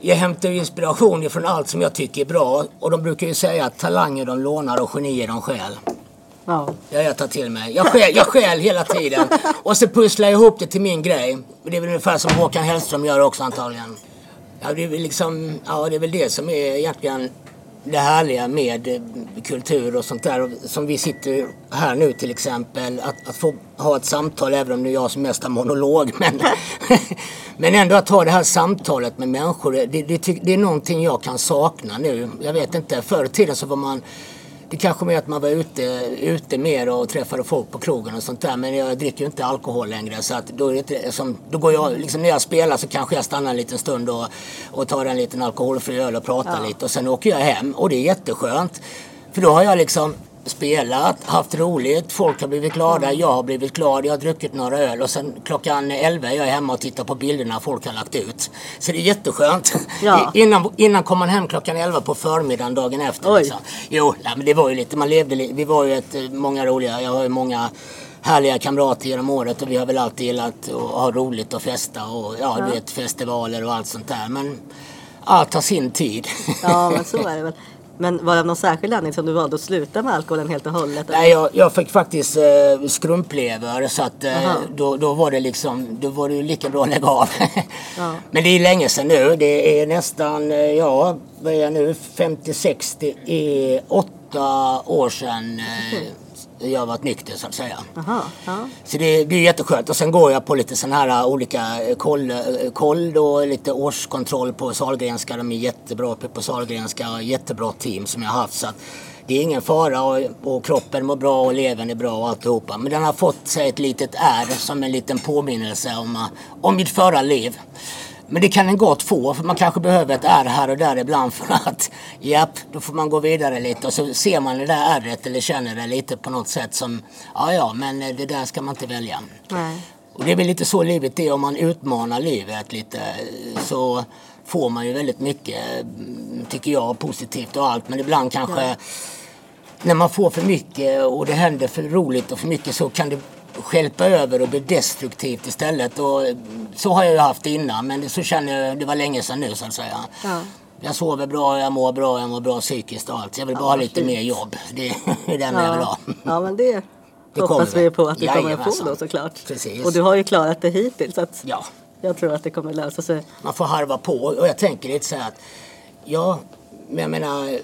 jag hämtar inspiration ifrån allt som jag tycker är bra. Och de brukar ju säga att talanger de lånar och genier de stjäl. Ja. Ja, jag tar till mig. Jag stjäl, jag stjäl hela tiden. Och så pusslar jag ihop det till min grej. Det är väl ungefär som Håkan Hellström gör också antagligen. Ja, det är väl liksom, ja, det är väl det som är egentligen det härliga med eh, kultur och sånt där. Som vi sitter här nu till exempel. Att, att få ha ett samtal, även om det är jag som mest har monolog. Men, men ändå att ha det här samtalet med människor. Det, det, det är någonting jag kan sakna nu. Jag vet inte, förr i tiden så var man det kanske mer att man var ute, ute mer och träffade folk på krogen och sånt där. Men jag dricker ju inte alkohol längre. Så att då, är det inte, som, då går jag, liksom när jag spelar så kanske jag stannar en liten stund och, och tar en liten alkoholfri öl och pratar lite. Och sen åker jag hem och det är jätteskönt. För då har jag liksom spelat, haft roligt, folk har blivit glada, jag har blivit glad, jag har druckit några öl och sen klockan 11 är jag hemma och tittar på bilderna folk har lagt ut. Så det är jätteskönt. Ja. Innan, innan kom man hem klockan 11 på förmiddagen dagen efter. Liksom. Jo, nej, men det var ju lite, man levde li- Vi var ju ett, eh, många roliga, jag har ju många härliga kamrater genom året och vi har väl alltid gillat att ha roligt och festa och ja, du vet festivaler och allt sånt där. Men allt tar sin tid. ja, men så är det väl. Men var det av någon särskild anledning som du valde att sluta med alkoholen helt och hållet? Nej, jag, jag fick faktiskt eh, skrumplever så att eh, då, då var det liksom, då var det ju lika bra att lägga av. Ja. Men det är länge sedan nu. Det är nästan, eh, ja, vad är jag nu, 50-60, det är åtta år sedan eh, jag har varit nykter så att säga. Jaha, ja. Så det, är jätteskönt. Och sen går jag på lite sådana här olika eh, koll, eh, koll då, lite årskontroll på Sahlgrenska. De är jättebra uppe på Sahlgrenska och jättebra team som jag har haft. Så att det är ingen fara och, och kroppen mår bra och levern är bra och alltihopa. Men den har fått sig ett litet ärr som en liten påminnelse om, om mitt förra liv. Men det kan en gott få, för man kanske behöver ett ärr här och där ibland för att, japp, då får man gå vidare lite och så ser man det där ärret eller känner det lite på något sätt som, ja ja, men det där ska man inte välja. Nej. Och det är väl lite så livet är, om man utmanar livet lite så får man ju väldigt mycket, tycker jag, positivt och allt. Men ibland kanske när man får för mycket och det händer för roligt och för mycket så kan det stjälpa över och bli destruktivt istället. Och så har jag ju haft det innan men det, så känner jag, det var länge sedan nu så att säga. Ja. Jag sover bra, jag mår bra, jag mår bra psykiskt och allt. Jag vill bara ha lite fint. mer jobb. Det är det enda jag vill ha. Ja. ja, men det, Det hoppas vi på att du kommer att få då såklart. Precis. Och du har ju klarat det hittills så att Ja, jag tror att det kommer lösa sig. man får harva på. Och jag tänker lite så här att, ja, men jag menar,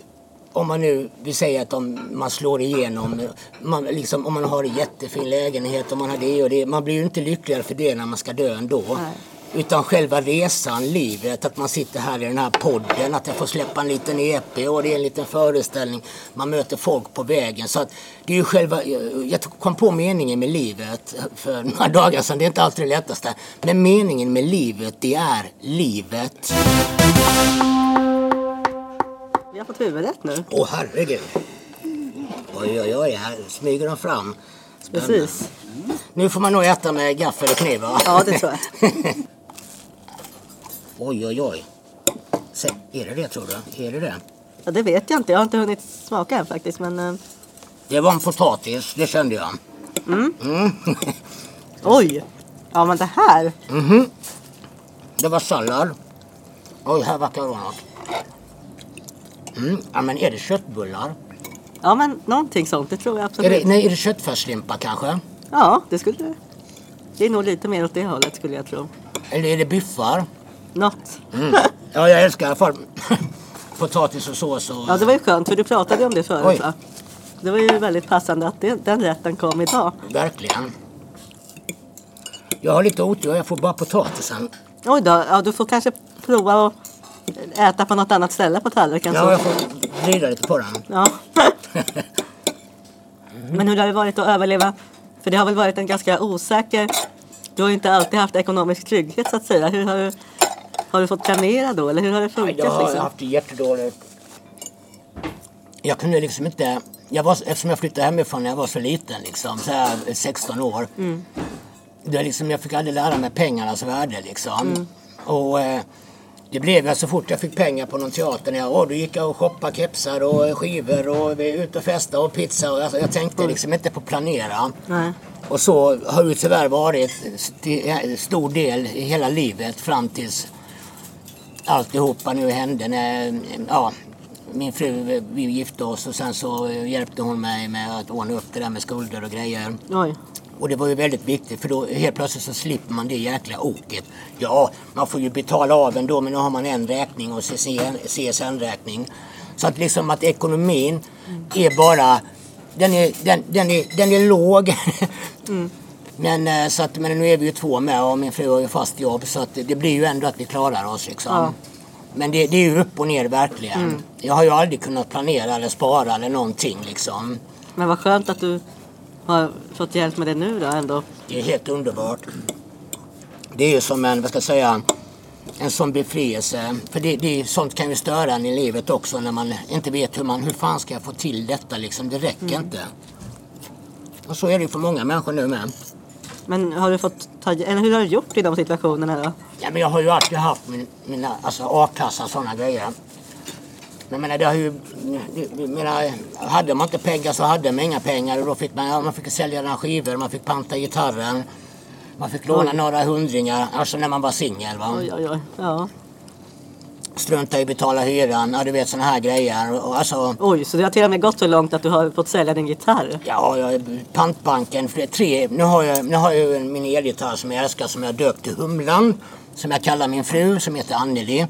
om man nu vill säga att om man slår igenom, man, liksom, om man har en jättefin lägenhet och man har det och det. Man blir ju inte lyckligare för det när man ska dö ändå. Nej. Utan själva resan, livet, att man sitter här i den här podden, att jag får släppa en liten EP och det är en liten föreställning. Man möter folk på vägen. Så att det är ju själva, jag kom på meningen med livet för några dagar sedan. Det är inte alltid det lättaste. Men meningen med livet, det är livet. Vi har fått huvudrätt nu. Åh herregud. Oj, oj, oj, här smyger de fram. Spännande. Precis. Nu får man nog äta med gaffel och kniv va? Ja, det tror jag. Oj, oj, oj. Se, är det det tror du? Är det det? Ja, det vet jag inte. Jag har inte hunnit smaka än faktiskt. Men, eh, Det var en potatis, det kände jag. oj! Ja, men det här. Det var sallad. Oj, här verkar det vara något. Mm. Ja, men är det köttbullar? Ja, men någonting sånt. Det tror jag Är absolut. det, nej, är det köttfärslimpa kanske? Ja, det skulle det. Det är nog lite mer åt det hållet skulle jag tro. Eller är det biffar? Något. Mm. Ja, jag älskar i alla fall potatis och sås. Och... Ja, det var ju skönt för du pratade ju om det förut va? Det var ju väldigt passande att det, den rätten kom idag. Verkligen. Jag har lite otur, jag får bara potatisen. Oj då, ja, du får kanske prova att äta på något annat ställe på tallriken. Ja, så. jag får vrida lite på den. Ja. Men hur har det varit att överleva? För det har väl varit en ganska osäker... Du har ju inte alltid haft ekonomisk trygghet så att säga. Hur har du, har du fått planera då? Eller hur har det funkat? Jag har liksom? haft det jättedåligt. Jag kunde liksom inte... Jag var, eftersom jag flyttade hemifrån när jag var så liten, liksom, så här 16 år. Mm. Det liksom, jag fick aldrig lära mig pengarnas värde. Liksom. Mm. Och, eh, det blev jag så fort jag fick pengar på någon teater. När jag, åh, då gick jag och shoppade kepsar och skivor och vi ut och festa och pizza. Och, alltså, jag tänkte liksom inte på planera. Nej. Och så har det tyvärr varit st- stor del i hela livet fram tills alltihopa nu hände. När, ja, min fru, vi gifte oss och sen så hjälpte hon mig med att ordna upp det där med skulder och grejer. Oj. Och det var ju väldigt viktigt för då helt plötsligt så slipper man det jäkla oket. Ja, man får ju betala av ändå men nu har man en räkning och CSN-räkning. Så att liksom att ekonomin är bara, den är, den, den är, den är låg. Men, eh, så att, men nu är vi ju två med och min fru har ju fast jobb så att det, blir ju ändå att vi klarar oss liksom. Ja. Men det, det är ju upp och ner verkligen. Jag har ju aldrig kunnat planera eller spara eller någonting liksom. Men vad skönt att du har fått hjälp med det nu då ändå. Det är helt underbart. Det är ju som en, vad ska jag säga, en sån befrielse. För det, det, sånt kan ju störa en i livet också när man inte vet hur man, hur fan ska jag få till detta liksom. Det räcker inte. Och så är det ju för många människor nu med. Men har du fått ta, eller hur har du gjort i de situationerna då? Ja, men jag har ju alltid haft min, mina alltså a-kassa och sådana grejer. Jag menar, det har ju, jag menar, hade man inte pengar så hade man inga pengar och då fick man, ja, man fick sälja några skivor, man fick panta gitarren. Man fick låna Oj. några hundringar, alltså när man var singel. va. Oj, oj, oj. Ja. Strunta i att betala hyran, ja du vet sådana här grejer. Och, alltså, Oj, så det har till och med gått så långt att du har fått sälja din gitarr? ja, jag, pantbanken, för det är tre, nu har jag, nu har jag min elgitarr som jag älskar som jag döpt till Humlan. Som jag kallar min fru som heter Anneli.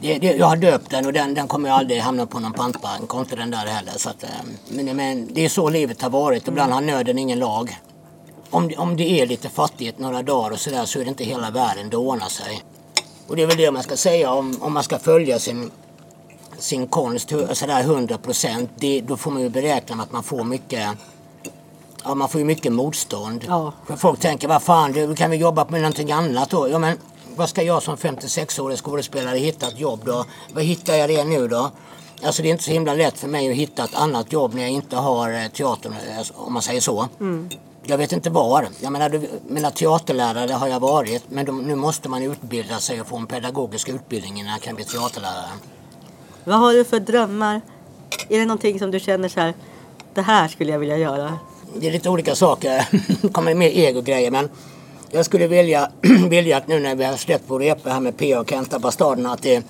Det, det, jag har döpt den och den, den kommer jag aldrig hamna på någon pantbank och inte den där heller. Så att, eh, men, men det är så livet har varit. Ibland har nöden ingen lag. Om, om det är lite fattigt några dagar och sådär så är det inte hela världen, det ordnar sig. Och det är väl det man ska säga om, om man ska följa sin, sin konst sådär 100 procent. Då får man ju beräkna att man får mycket Ja, man får ju mycket motstånd. Ja. För folk tänker, vad fan, du kan vi jobba med någonting annat då? Ja, men vad ska jag som 56-årig skådespelare hitta ett jobb då? Vad hittar jag det nu då? Alltså det är inte så himla lätt för mig att hitta ett annat jobb när jag inte har eh, teatern, eh, om man säger så. Jag vet inte var. Jag menar, mina teaterlärare har jag varit, men de, nu måste man utbilda sig och få en pedagogisk utbildning innan jag kan bli teaterlärare. Vad har du för drömmar? Är det någonting som du känner så här, det här skulle jag vilja göra? det är lite olika saker. Det kommer mer ego-grejer men jag skulle vilja, vilja att nu när vi har släppt vår EP här med P och Kenta Bastarderna att det,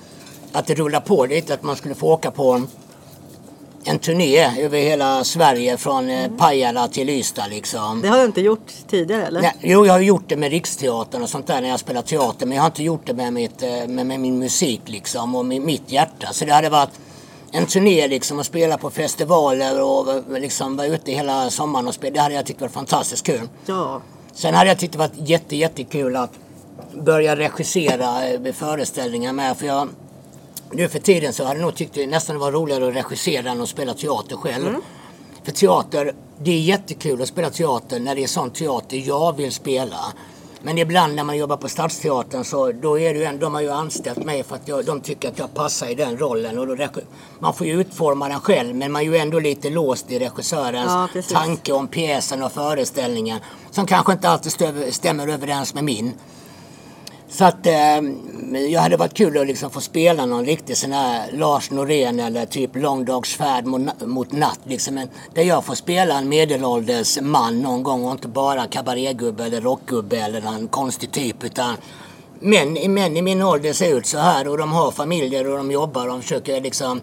att det rullar på lite. Att man skulle få åka på en, en turné över hela Sverige från eh, Pajala till Ystad liksom. Det har du inte gjort tidigare eller? Nej, jo, jag har gjort det med Riksteatern och sånt där när jag spelar teater. Men jag har inte gjort det med, mitt, eh, med, med min musik liksom och med mitt hjärta. Så det hade varit en turné liksom och spela på festivaler och liksom vara ute hela sommaren och spela. Det hade jag tyckt var fantastiskt kul. Ja. Sen hade jag tyckt det varit jätte, jättekul att börja regissera eh, föreställningar med. För jag, nu för tiden så hade jag nog tyckt det nästan var roligare att regissera än att spela teater själv. Mm. För teater, det är jättekul att spela teater när det är sån teater jag vill spela. Men ibland när man jobbar på Stadsteatern så då är det ju ändå, de har ju anställt mig för att jag, de tycker att jag passar i den rollen. Och då, man får ju utforma den själv men man är ju ändå lite låst i regissörens Ja, tanke om pjäsen och föreställningen. Som kanske inte alltid stämmer överens med min. Så att eh, jag hade varit kul att liksom få spela någon riktig sån här Lars Norén eller typ Lång dags mot, mot natt. Liksom en, där jag får spela en medelålders man någon gång och inte bara kabarégubbe eller rockgubbe eller någon konstig typ. Utan män, män i min ålder ser ut så här och de har familjer och de jobbar och de försöker liksom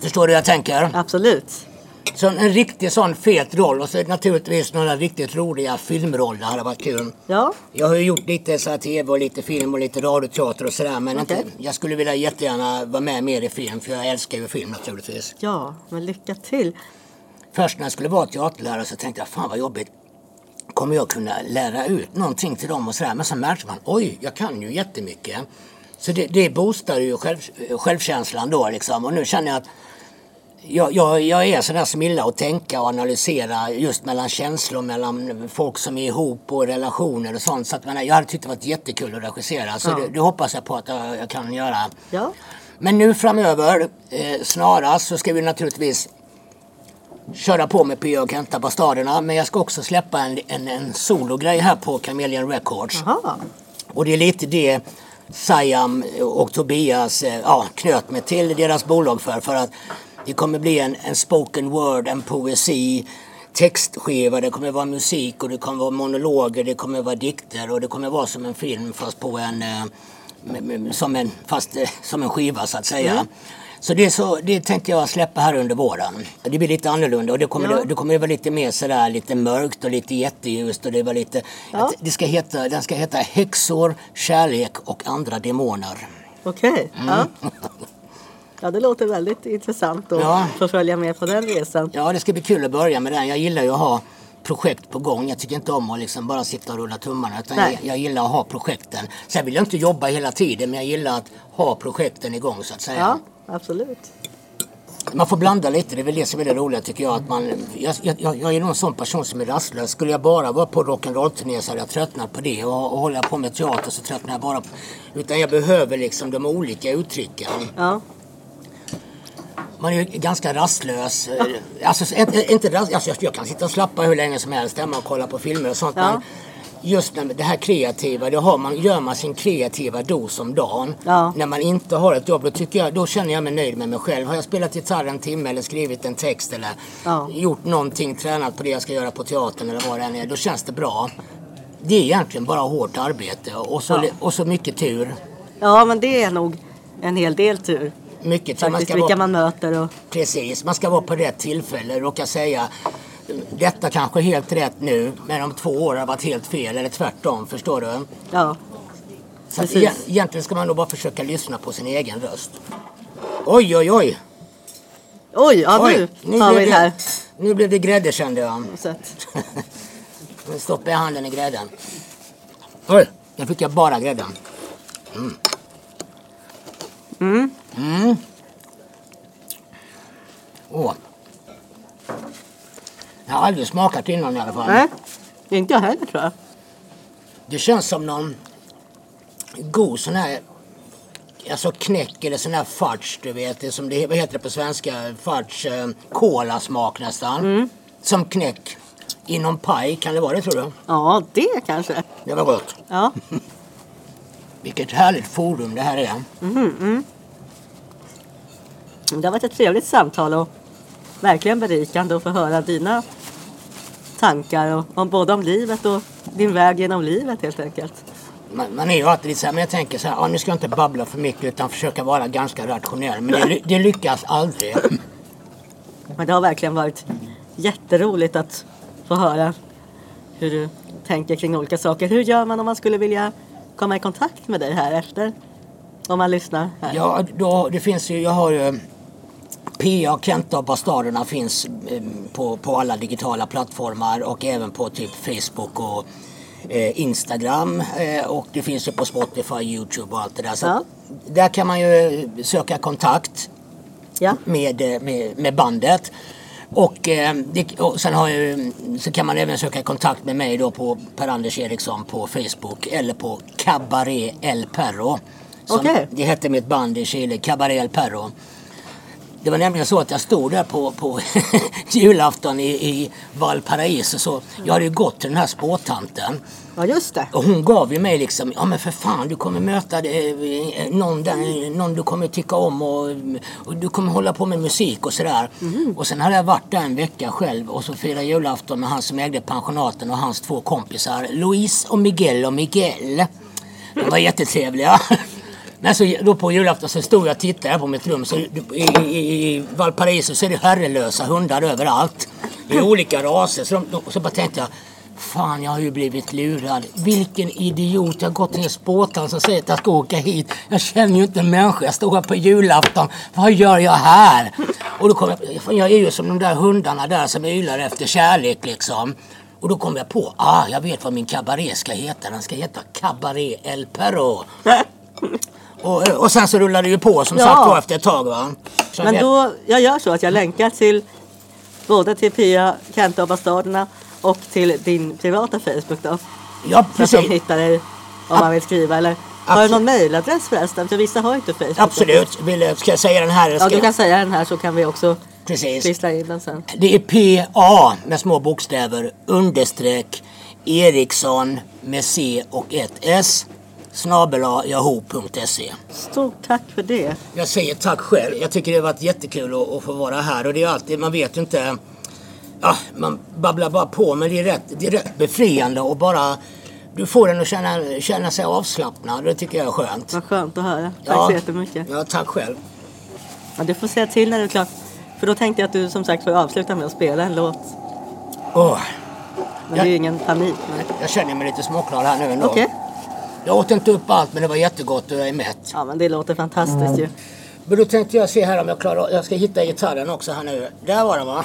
Förstår du hur jag tänker? Absolut. Så en riktig sån fet roll och så naturligtvis några riktigt roliga filmroller hade varit kul. Ja. Jag har ju gjort lite så här tv och lite film och lite radioteater och sådär men Okej. inte, jag skulle vilja jättegärna vara med mer i film för jag älskar ju film naturligtvis. Ja, men lycka till. Först när jag skulle vara teaterlärare så tänkte jag fan vad jobbigt. Kommer jag kunna lära ut någonting till dem och sådär men så märkte man oj jag kan ju jättemycket. Så det, det boostar ju själv, självkänslan då liksom och nu känner jag att jag, jag, jag är sådär som gillar att tänka och analysera just mellan känslor, mellan folk som är ihop och relationer och sånt. Så att, men, jag hade tyckt det varit jättekul att regissera. Så Ja. det, det hoppas jag på att jag, jag kan göra. Ja. Men nu framöver, eh, snarast, så ska vi naturligtvis köra på med Pia och Kenta Bastarderna. Men jag ska också släppa en, en, en sologrej här på Chameleon Records. Jaha. Och det är lite det Sayam och Tobias eh, ja, knöt mig till deras bolag för. För att det kommer bli en, en spoken word, en poesi, textskiva, det kommer vara musik och det kommer vara monologer, det kommer vara dikter och det kommer vara som en film fast på en, eh, som en, fast, eh, som en skiva så att säga. Så det, så det tänkte jag släppa här under våren. Det blir lite annorlunda och det kommer, Ja. det, det kommer vara lite mer sådär lite mörkt och lite jätteljust och det var lite Ja. det ska heta, den ska heta Häxor, kärlek och andra demoner. Okej. Ja. ja, det låter väldigt intressant att Ja. få följa med på den resan. Ja, det ska bli kul att börja med den. Jag gillar ju att ha projekt på gång. Jag tycker inte om att liksom bara sitta och rulla tummarna. Utan jag, jag gillar att ha projekten. Sen vill jag inte jobba hela tiden men jag gillar att ha projekten igång så att säga. Ja, absolut. Man får blanda lite, det är väl det som är det roliga tycker jag. Att man, jag, jag, jag är nog en sån person som är rastlös. Skulle jag bara vara på rock'n'roll-turné så hade jag tröttnat på det. Och, och håller jag på med teater så tröttnar jag bara på... Utan jag behöver liksom de olika uttrycken. Ja. Man är ganska rastlös. Eh, Alltså, inte, inte rast, alltså, jag kan sitta och slappa hur länge som helst hemma och kolla på filmer och sånt. Ja. Men just när det här kreativa, det har man, gör man sin kreativa dos om dagen. Ja. När man inte har ett jobb, då, tycker jag, då känner jag mig nöjd med mig själv. Har jag spelat gitarr en timme eller skrivit en text eller Ja. gjort någonting, tränat på det jag ska göra på teatern eller vad det än är, då känns det bra. Det är egentligen bara hårt arbete och så, och så mycket tur. ja, men det är nog en hel del tur. Mycket. Man Faktiskt ska vilka vara man möter och Precis, man ska vara på rätt tillfälle. Råka säga detta kanske är helt rätt nu men om två år har varit helt fel eller tvärtom. Förstår du? ja. Så att Precis. e- egentligen ska man nog bara försöka lyssna på sin egen röst. Oj, oj, oj! Oj, ja oj. nu har vi det här. Nu blev det grädde kände jag. Att, Nu stoppar jag handen i grädden. Oj, nu fick jag bara grädden. Mm. Mm. Åh. Jag har aldrig smakat innan i alla fall. nej, inte jag heller tror jag. Det känns som någon god sån här Alltså knäck eller sån här fudge du vet. Det som det, vad heter det på svenska? Fudge. Eh, kolasmak nästan. Som knäck. Inom paj, kan det vara det tror du? Ja, det kanske. Det var gott. Ja, Vilket härligt forum det här är. det har varit ett trevligt samtal och verkligen berikande att få höra dina tankar och, om både om livet och din väg genom livet helt enkelt. Man, man är ju alltid lite så här, men jag tänker så här, ja, nu ska jag inte babbla för mycket utan försöka vara ganska rationell. Men det, det lyckas aldrig. Men det har verkligen varit jätteroligt att få höra hur du tänker kring olika saker. Hur gör man om man skulle vilja komma i kontakt med dig här efter? Om man lyssnar här. Ja, då, det finns ju, jag har ju PA, Kenta och Bastarderna finns eh, på, på alla digitala plattformar och även på typ Facebook och eh, Instagram. Eh, och det finns ju på Spotify, Youtube och allt det där. Så Ja. Där kan man ju söka kontakt Ja. med, eh, med, med bandet. Och, eh, det, och sen har jag, så kan man även söka kontakt med mig då på Per-Anders Eriksson på Facebook eller på Cabaret El Perro. Som Okej. Det hette mitt band i Chile, Cabaret El Perro. Det var nämligen så att jag stod där på, på julafton i, i Valparaiso. Så jag hade ju gått till den här spåtanten. ja, just det. Och hon gav ju mig liksom, ja men för fan du kommer möta eh, någon, där, någon du kommer tycka om och, och du kommer hålla på med musik och sådär. Och sen hade jag varit där en vecka själv och så firade julafton med han som ägde pensionaten och hans två kompisar Louise och Miguel och Miguel. De var jättetrevliga. Men så då på julafton så stod jag och tittade på mitt rum. Så i, i, i Valparaiso så är det herrelösa hundar överallt. I olika raser. Så, de, så bara tänkte jag Fan, jag har ju blivit lurad. Vilken idiot. Jag har gått till en spåtare som säger att jag ska åka hit. Jag känner ju inte en människa. Jag står här på julafton. Vad gör jag här? Och då kom jag, fan, jag är ju som de där hundarna där som ylar efter kärlek liksom. Och då kom jag på, ah, jag vet vad min kabaré ska heta. Den ska heta Cabaret El Perro. Och, och sen så rullade det ju på som Ja. sagt var efter ett tag va. Så Men då, jag gör så att jag länkar till både till Pia, Kenta och Bastarderna och till din privata Facebook då. Ja Så att de precis. hittar dig om man vill skriva. Eller har du någon mejladress förresten? För vissa har inte Facebook. Absolut. Vill, ska jag säga den här? eller Ja, Ska du kan säga den här så kan vi också Precis. in den sen. Det är PA med små bokstäver understreck Eriksson med C och ett S snabela yahoo.se. Stort tack för det. Jag säger tack själv. Jag tycker det har varit jättekul att, att få vara här och det är alltid, man vet ju inte Ja, man babblar bara på men det är rätt, det är rätt befriande och bara du får den att känna, känna sig avslappnad. Det tycker jag är skönt. Vad skönt att höra. Tack så jättemycket. Ja, tack själv. Ja, du får säga till när du är klar. För då tänkte jag att du som sagt får avsluta med att spela en låt. Åh, Men Ja. det är ju ingen panik. Men... jag känner mig lite småklar här nu ändå. Okej. Jag åt inte upp allt men det var jättegott och jag är mätt. Ja men det låter fantastiskt ju. Men då tänkte jag se här om jag klarar Jag ska hitta gitarren också här nu. Där var den va?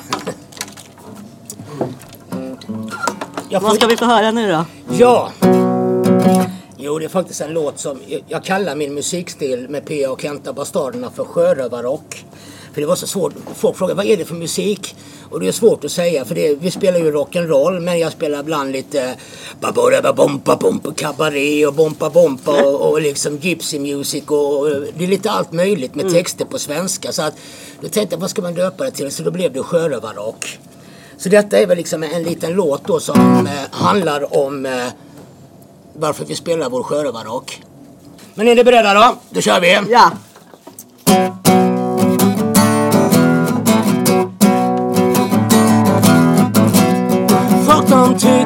Jag Vad ska vi få höra nu då? Ja! Jo, det är faktiskt en låt som... jag- Jag kallar min musikstil med P.A. och Kenta Bastarderna för sjörövarrock. För det var så svårt. Folk frågar vad är det för musik? Och det är svårt att säga för det, vi spelar ju rock'n'roll men jag spelar ibland lite babora bompa bompa cabaret och bompa bompa och, och liksom gypsy music och, och det är lite allt möjligt med texter på svenska. Så att då tänkte jag vad ska man döpa det till? Så då blev det sjörövarrock. Så detta är väl liksom en liten låt då som eh, handlar om eh, varför vi spelar vår sjörövarrock. Men är ni beredda då? Då kör vi! Ja!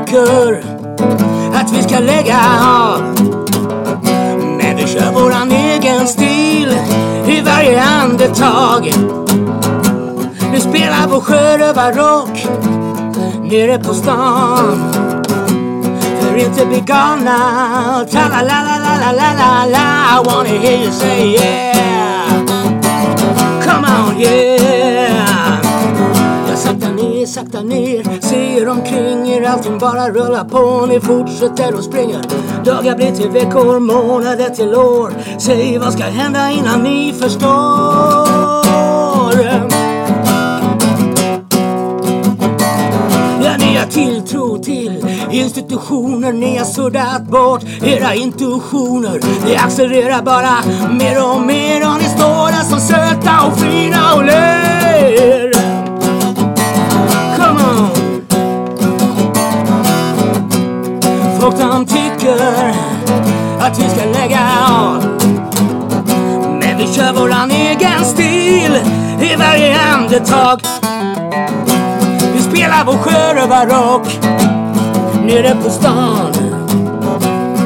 Tycker att vi ska lägga av. Men vi kör våran egen stil i varje andetag. Vi spelar vår sjörövarrock nere på stan. För inte bli galna. Tra-la-la-la-la-la-la-la I wanna hear you say yeah. Come on yeah. Sakta ner, Ser omkring er, allting bara rullar på. Ni fortsätter och springer. Dagar blir till veckor, månader till år. Säg vad ska hända innan ni förstår? Ni har tilltro till institutioner. Ni har suddat bort era intuitioner. Ni accelererar bara mer och mer Och ni står där som söta och fina och ler. Och de tycker att vi ska lägga av Men vi kör våran egen stil i varje andetag vi spelar vår sjörövarrock nere på stan.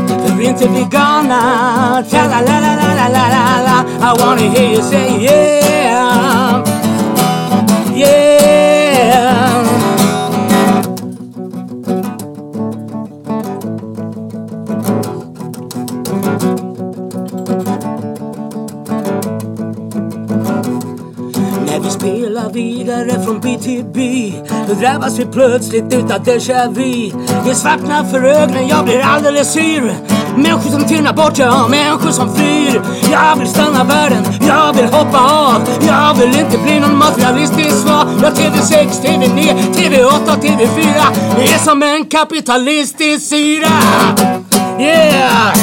För vi inte blir galna. Tra-la-la-la-la-la-la-la. I wanna hear you say. Yeah. Spela vidare från by till by. Då drabbas vi plötsligt utav déjà vu. Det svartnar för ögonen, jag blir alldeles yr. Människor som tynar bort, ja, människor som flyr. Jag vill stanna världen, jag vill hoppa av. Jag vill inte bli någon materialistisk svar. Jag TV6, TV9, TV8, TV4. Det är som en kapitalistisk syra. Yeah!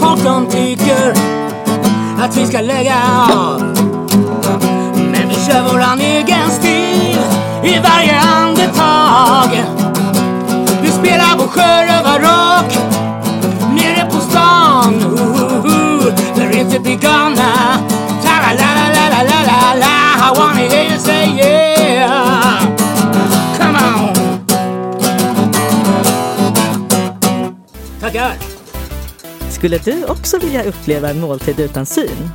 Folk de tycker att vi ska lägga av. Men vi kör våran egen stil i varje andetag. Vi spelar vår sjörövarrock nere på stan. Uh, They're inte begonna. La la la la la la la la. I wanna hear you say Skulle du också vilja uppleva en måltid utan syn?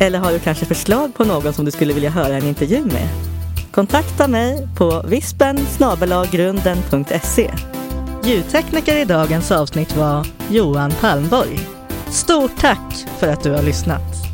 Eller har du kanske förslag på någon som du skulle vilja höra en intervju med? Kontakta mig på vispen grunden.se. Ljudtekniker i dagens avsnitt var Johan Palmborg. Stort tack för att du har lyssnat!